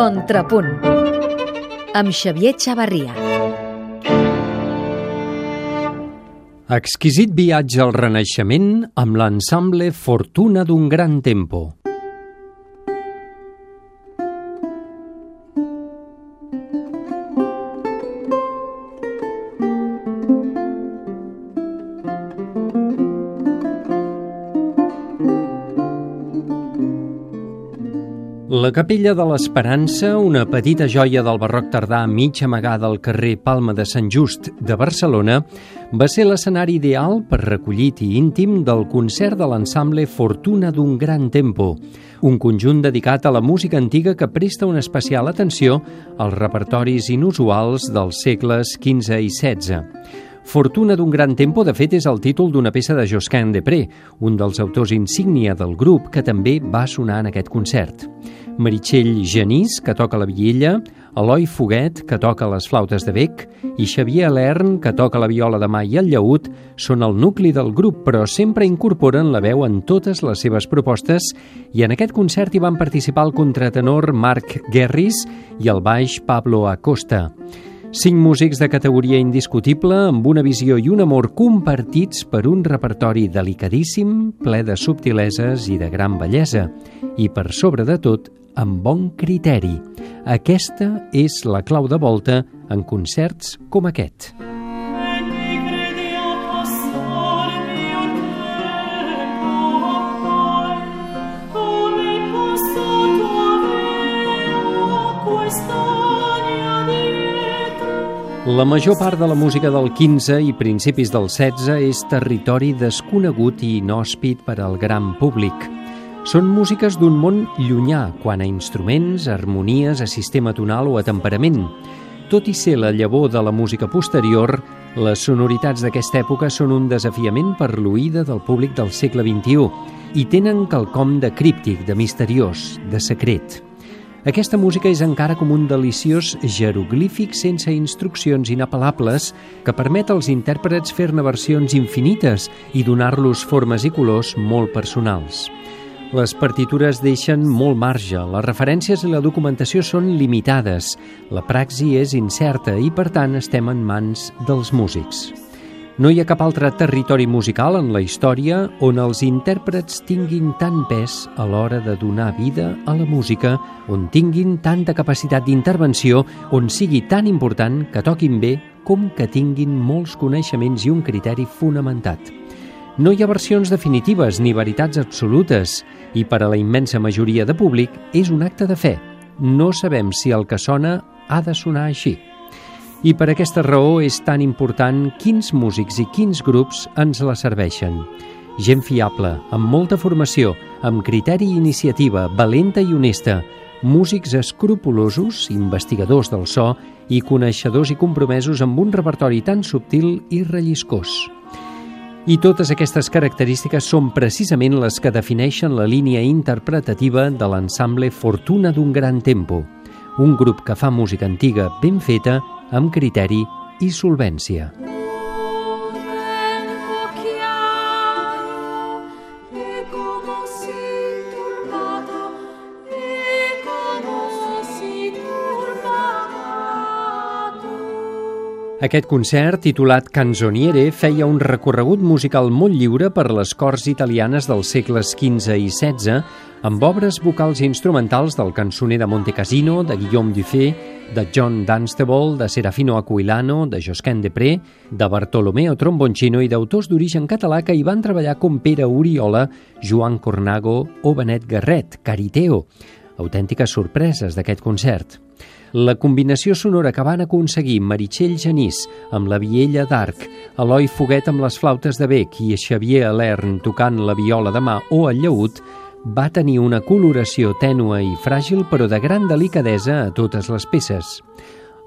Contrapunt amb Xavier Xavarria. Exquisit viatge al Renaixement amb l'ensemble Fortuna d'un gran tempo. La Capella de l'Esperança, una petita joia del barroc tardà mig amagada al carrer Palma de Sant Just de Barcelona, va ser l'escenari ideal per recollit i íntim del concert de l'ensemble Fortuna d'un gran tempo, un conjunt dedicat a la música antiga que presta una especial atenció als repertoris inusuals dels segles XV i XVI. Fortuna d'un gran tempo, de fet, és el títol d'una peça de Josquin Depré, un dels autors insígnia del grup que també va sonar en aquest concert. Meritxell Genís, que toca la viella, Eloi Foguet, que toca les flautes de bec, i Xavier Alern, que toca la viola de mà i el llaüt, són el nucli del grup, però sempre incorporen la veu en totes les seves propostes i en aquest concert hi van participar el contratenor Marc Guerris i el baix Pablo Acosta. Cinc músics de categoria indiscutible amb una visió i un amor compartits per un repertori delicadíssim, ple de subtileses i de gran bellesa, i per sobre de tot, amb bon criteri. Aquesta és la clau de volta en concerts com aquest. La major part de la música del 15 i principis del 16 és territori desconegut i inhòspit per al gran públic. Són músiques d'un món llunyà quan a instruments, harmonies, a sistema tonal o a temperament. Tot i ser la llavor de la música posterior, les sonoritats d'aquesta època són un desafiament per l'oïda del públic del segle XXI i tenen quelcom de críptic, de misteriós, de secret. Aquesta música és encara com un deliciós jeroglífic sense instruccions inapel·lables que permet als intèrprets fer-ne versions infinites i donar-los formes i colors molt personals. Les partitures deixen molt marge, les referències i la documentació són limitades, la praxi és incerta i, per tant, estem en mans dels músics. No hi ha cap altre territori musical en la història on els intèrprets tinguin tant pes a l'hora de donar vida a la música, on tinguin tanta capacitat d'intervenció, on sigui tan important que toquin bé com que tinguin molts coneixements i un criteri fonamentat. No hi ha versions definitives ni veritats absolutes i per a la immensa majoria de públic és un acte de fe. No sabem si el que sona ha de sonar així. I per aquesta raó és tan important quins músics i quins grups ens la serveixen. Gent fiable, amb molta formació, amb criteri i iniciativa, valenta i honesta, músics escrupulosos, investigadors del so i coneixedors i compromesos amb un repertori tan subtil i relliscós. I totes aquestes característiques són precisament les que defineixen la línia interpretativa de l'ensemble Fortuna d'un gran tempo, un grup que fa música antiga ben feta amb criteri i solvència. Aquest concert, titulat Canzoniere, feia un recorregut musical molt lliure per les cors italianes dels segles XV i XVI, amb obres vocals i instrumentals del cançoner de Montecassino, de Guillaume Dufay, de John Dunstable, de Serafino Aquilano, de Josquin Depré, de Bartolomeo Tromboncino i d'autors d'origen català que hi van treballar com Pere Oriola, Joan Cornago o Benet Garret, Cariteo. Autèntiques sorpreses d'aquest concert. La combinació sonora que van aconseguir Meritxell Genís amb la Viella d'Arc, Eloi Foguet amb les flautes de bec i Xavier Alern tocant la viola de mà o el llaüt va tenir una coloració tènua i fràgil però de gran delicadesa a totes les peces.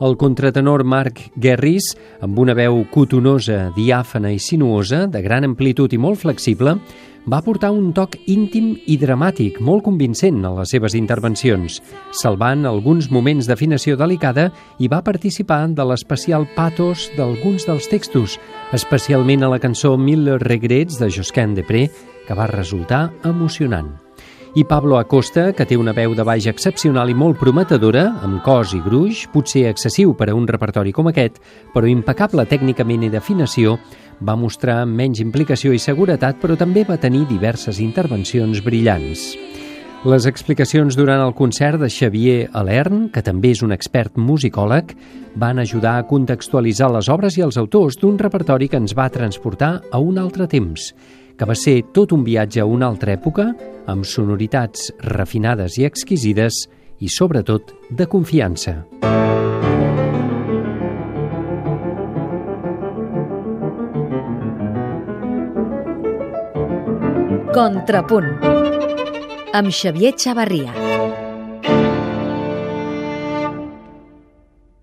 El contratenor Marc Guerris, amb una veu cotonosa, diàfana i sinuosa, de gran amplitud i molt flexible, va portar un toc íntim i dramàtic molt convincent a les seves intervencions, salvant alguns moments d'afinació delicada i va participar de l'especial patos d'alguns dels textos, especialment a la cançó Mille regrets de Josquin Depré, que va resultar emocionant. I Pablo Acosta, que té una veu de baix excepcional i molt prometedora, amb cos i gruix, potser excessiu per a un repertori com aquest, però impecable tècnicament i d'afinació, va mostrar menys implicació i seguretat, però també va tenir diverses intervencions brillants. Les explicacions durant el concert de Xavier Alern, que també és un expert musicòleg, van ajudar a contextualitzar les obres i els autors d'un repertori que ens va transportar a un altre temps, que va ser tot un viatge a una altra època, amb sonoritats refinades i exquisides i, sobretot, de confiança. Contrapunt amb Xavier Xavarria.